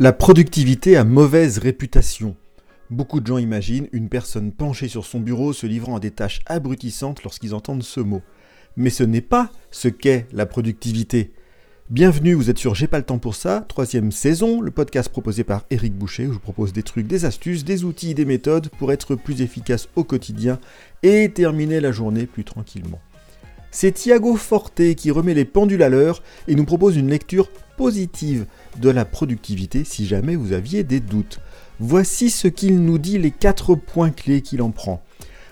La productivité a mauvaise réputation. Beaucoup de gens imaginent une personne penchée sur son bureau se livrant à des tâches abrutissantes lorsqu'ils entendent ce mot. Mais ce n'est pas ce qu'est la productivité. Bienvenue, vous êtes sur J'ai pas le temps pour ça, troisième saison, le podcast proposé par Eric Boucher, où je vous propose des trucs, des astuces, des outils, des méthodes pour être plus efficace au quotidien et terminer la journée plus tranquillement. C'est Thiago Forte qui remet les pendules à l'heure et nous propose une lecture positive de la productivité si jamais vous aviez des doutes. Voici ce qu'il nous dit, les quatre points clés qu'il en prend.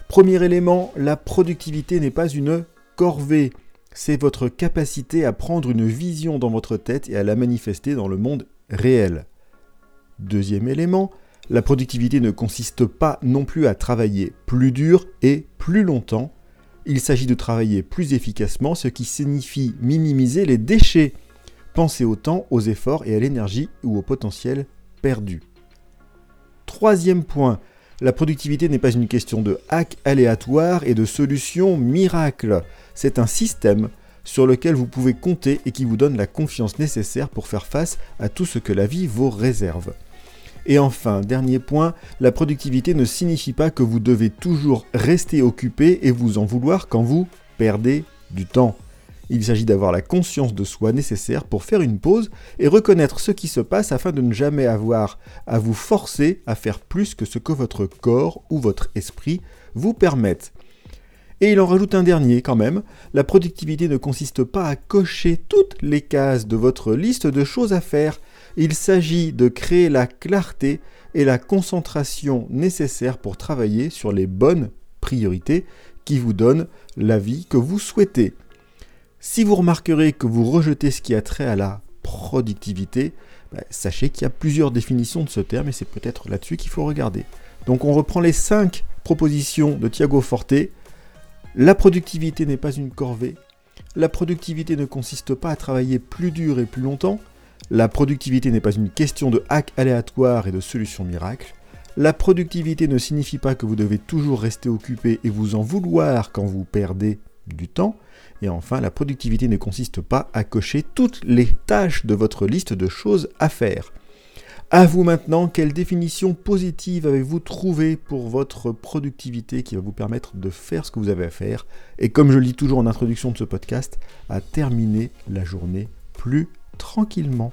Premier élément, la productivité n'est pas une corvée. C'est votre capacité à prendre une vision dans votre tête et à la manifester dans le monde réel. Deuxième élément, la productivité ne consiste pas non plus à travailler plus dur et plus longtemps. Il s'agit de travailler plus efficacement, ce qui signifie minimiser les déchets Pensez au temps, aux efforts et à l'énergie ou au potentiel perdu. Troisième point, la productivité n'est pas une question de hack aléatoire et de solution miracle. C'est un système sur lequel vous pouvez compter et qui vous donne la confiance nécessaire pour faire face à tout ce que la vie vous réserve. Et enfin, dernier point, la productivité ne signifie pas que vous devez toujours rester occupé et vous en vouloir quand vous perdez du temps. Il s'agit d'avoir la conscience de soi nécessaire pour faire une pause et reconnaître ce qui se passe afin de ne jamais avoir à vous forcer à faire plus que ce que votre corps ou votre esprit vous permettent. Et il en rajoute un dernier quand même, la productivité ne consiste pas à cocher toutes les cases de votre liste de choses à faire, il s'agit de créer la clarté et la concentration nécessaires pour travailler sur les bonnes priorités qui vous donnent la vie que vous souhaitez. Si vous remarquerez que vous rejetez ce qui a trait à la productivité, bah, sachez qu'il y a plusieurs définitions de ce terme et c'est peut-être là-dessus qu'il faut regarder. Donc on reprend les cinq propositions de Thiago Forte. La productivité n'est pas une corvée. La productivité ne consiste pas à travailler plus dur et plus longtemps. La productivité n'est pas une question de hack aléatoire et de solution miracle. La productivité ne signifie pas que vous devez toujours rester occupé et vous en vouloir quand vous perdez du temps. Et enfin, la productivité ne consiste pas à cocher toutes les tâches de votre liste de choses à faire. À vous maintenant, quelle définition positive avez-vous trouvé pour votre productivité qui va vous permettre de faire ce que vous avez à faire? Et comme je le dis toujours en introduction de ce podcast, à terminer la journée plus tranquillement